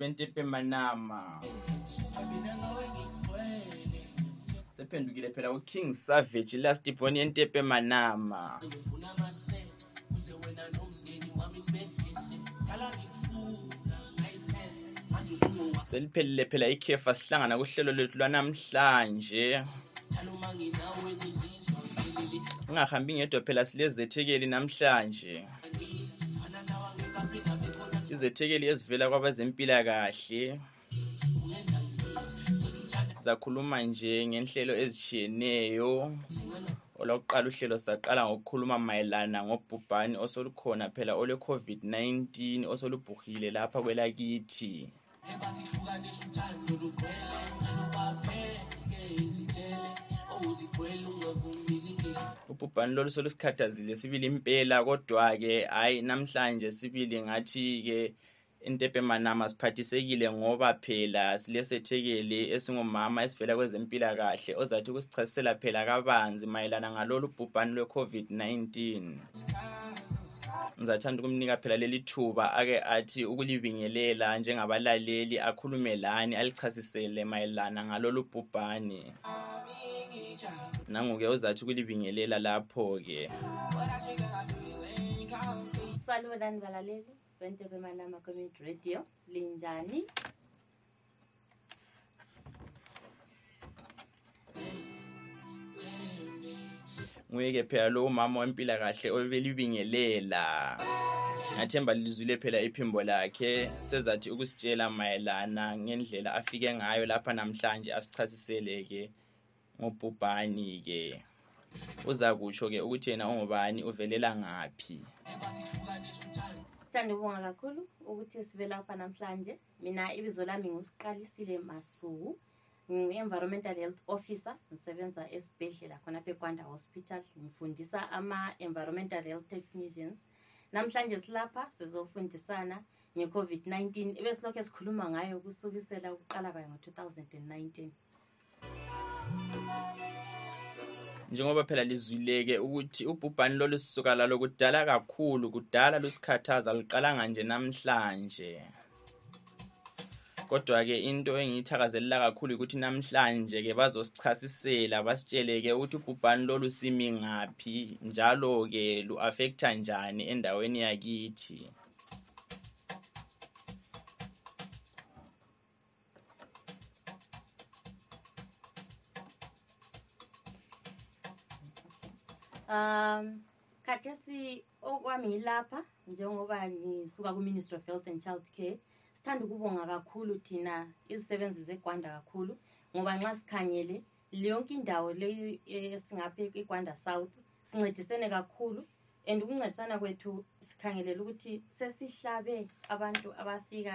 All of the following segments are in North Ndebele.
20 manama sephendukile phela uking savage last born yentepe manama seliphelile phela ikhefa sihlangana kuhlelo lwethu lwanamhlanje ungahambi ngedwa phela silezethekeli namhlanje izethekeli ezivela kwabezempilakahle sizakhuluma nje ngenhlelo ezitshiyeneyo olwakuqala uhlelo saqala ngokukhuluma mayelana ngobhubhane osolukhona phela olwe-covid-19 osolubhuhile lapha kwelakithi ubhubhane lolu solusikhathazile sibili impela kodwa-ke hhayi namhlanje sibili ngathi-ke intepe manama siphathisekile ngoba phela silesethekeli esingumama esivela kwezempilakahle ozathi ukusichasisela phela kabanzi mayelana ngalolu bhubhane lwe-covid-19 ngizathanda ukumnika phela leli thuba ake athi ukulibingelela njengabalaleli akhulume lani alichasisele mayelana ngalolu bhubhane nangu-ke uzathi ukulibingelela lapho-ke salibonani balaleli bentekwemana community radio linjani nguyeke phela lo umama wempilakahle obelibingelela ngathemba lizwile phela iphimbo lakhe sezathi ukusitshela mayelana ngendlela afike ngayo lapha namhlanje asichasiseleke ngobhubhani ke uzakutsho ke ukuthi yena ungubani uvelela ngaphi sithanda ukubonga kakhulu ukuthi sibelapha namhlanje Mina ibizo lami ngusiqalisile Masuku. Ngi-environmental health officer ngisebenza esibhedlela khonapha ekwanda hospital ngifundisa ama-environmental health technicians namhlanje silapha sizofundisana nge-covid-19 ebesilokhu esikhuluma ngayo kusukisela ukuqala kwayo ngo-2019 njengoba phela lizwileke ukuthi ubhubhane lolu sisuka lalo kudala kakhulu kudala lusikhathaza luqalanga nje namhlanje kodwa-ke into engiyithakazelela kakhulu yikuthi namhlanje-ke bazosichasisela basitshele-ke ukuthi ubhubhane lolu simi ngaphi njalo-ke lu-afektha njani endaweni yakithi um khathesi okwami yilapha njengoba ngisuka ku-ministry of health and child care sithanda ukubonga kakhulu thina izisebenzi zegwanda kakhulu ngoba nxa sikhangele leyonke indawo leyi esingapha egwanda south sincedisene kakhulu and ukuncedisana kwethu sikhangelele ukuthi sesihlabe abantu abafika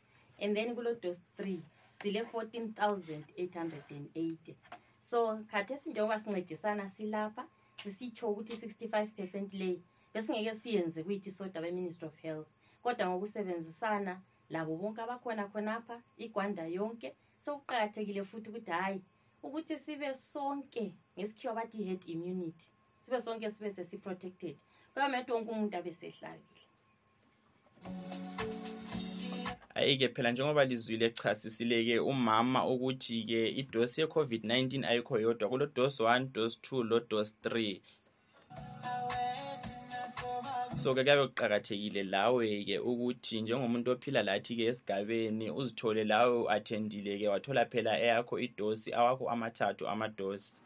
and then kulodos three sile-fourteen thousand eight hundred and eighty so khathesi njengoba sincedisana silapha sisitsho ukuthi i-65 percent leyi besingeke siyenze kuyithi soda beministry of health kodwa ngokusebenzisana labo bonke abakhona khonapha igwanda yonke sokuqakathekile futhi ukuthi hhayi ukuthi sibe sonke ngesikhiwa bathi i-head immunity sibe sonke sibe sesiprotected kuyamele ukuthi wonke umuntu abe sehlabile Ayike phela njengoba lizwile chasisile-ke umama ukuthi-ke idosi ye-COVID-19 ayikho yodwa kulodosi 1, dosi 2 lodosi 3 so-ke kuyabe kuqakathekile lawe-ke ukuthi njengomuntu ophila lathi-ke esigabeni uzithole lawe u-athendile-ke wathola phela eyakho idosi awakho amathathu amadosi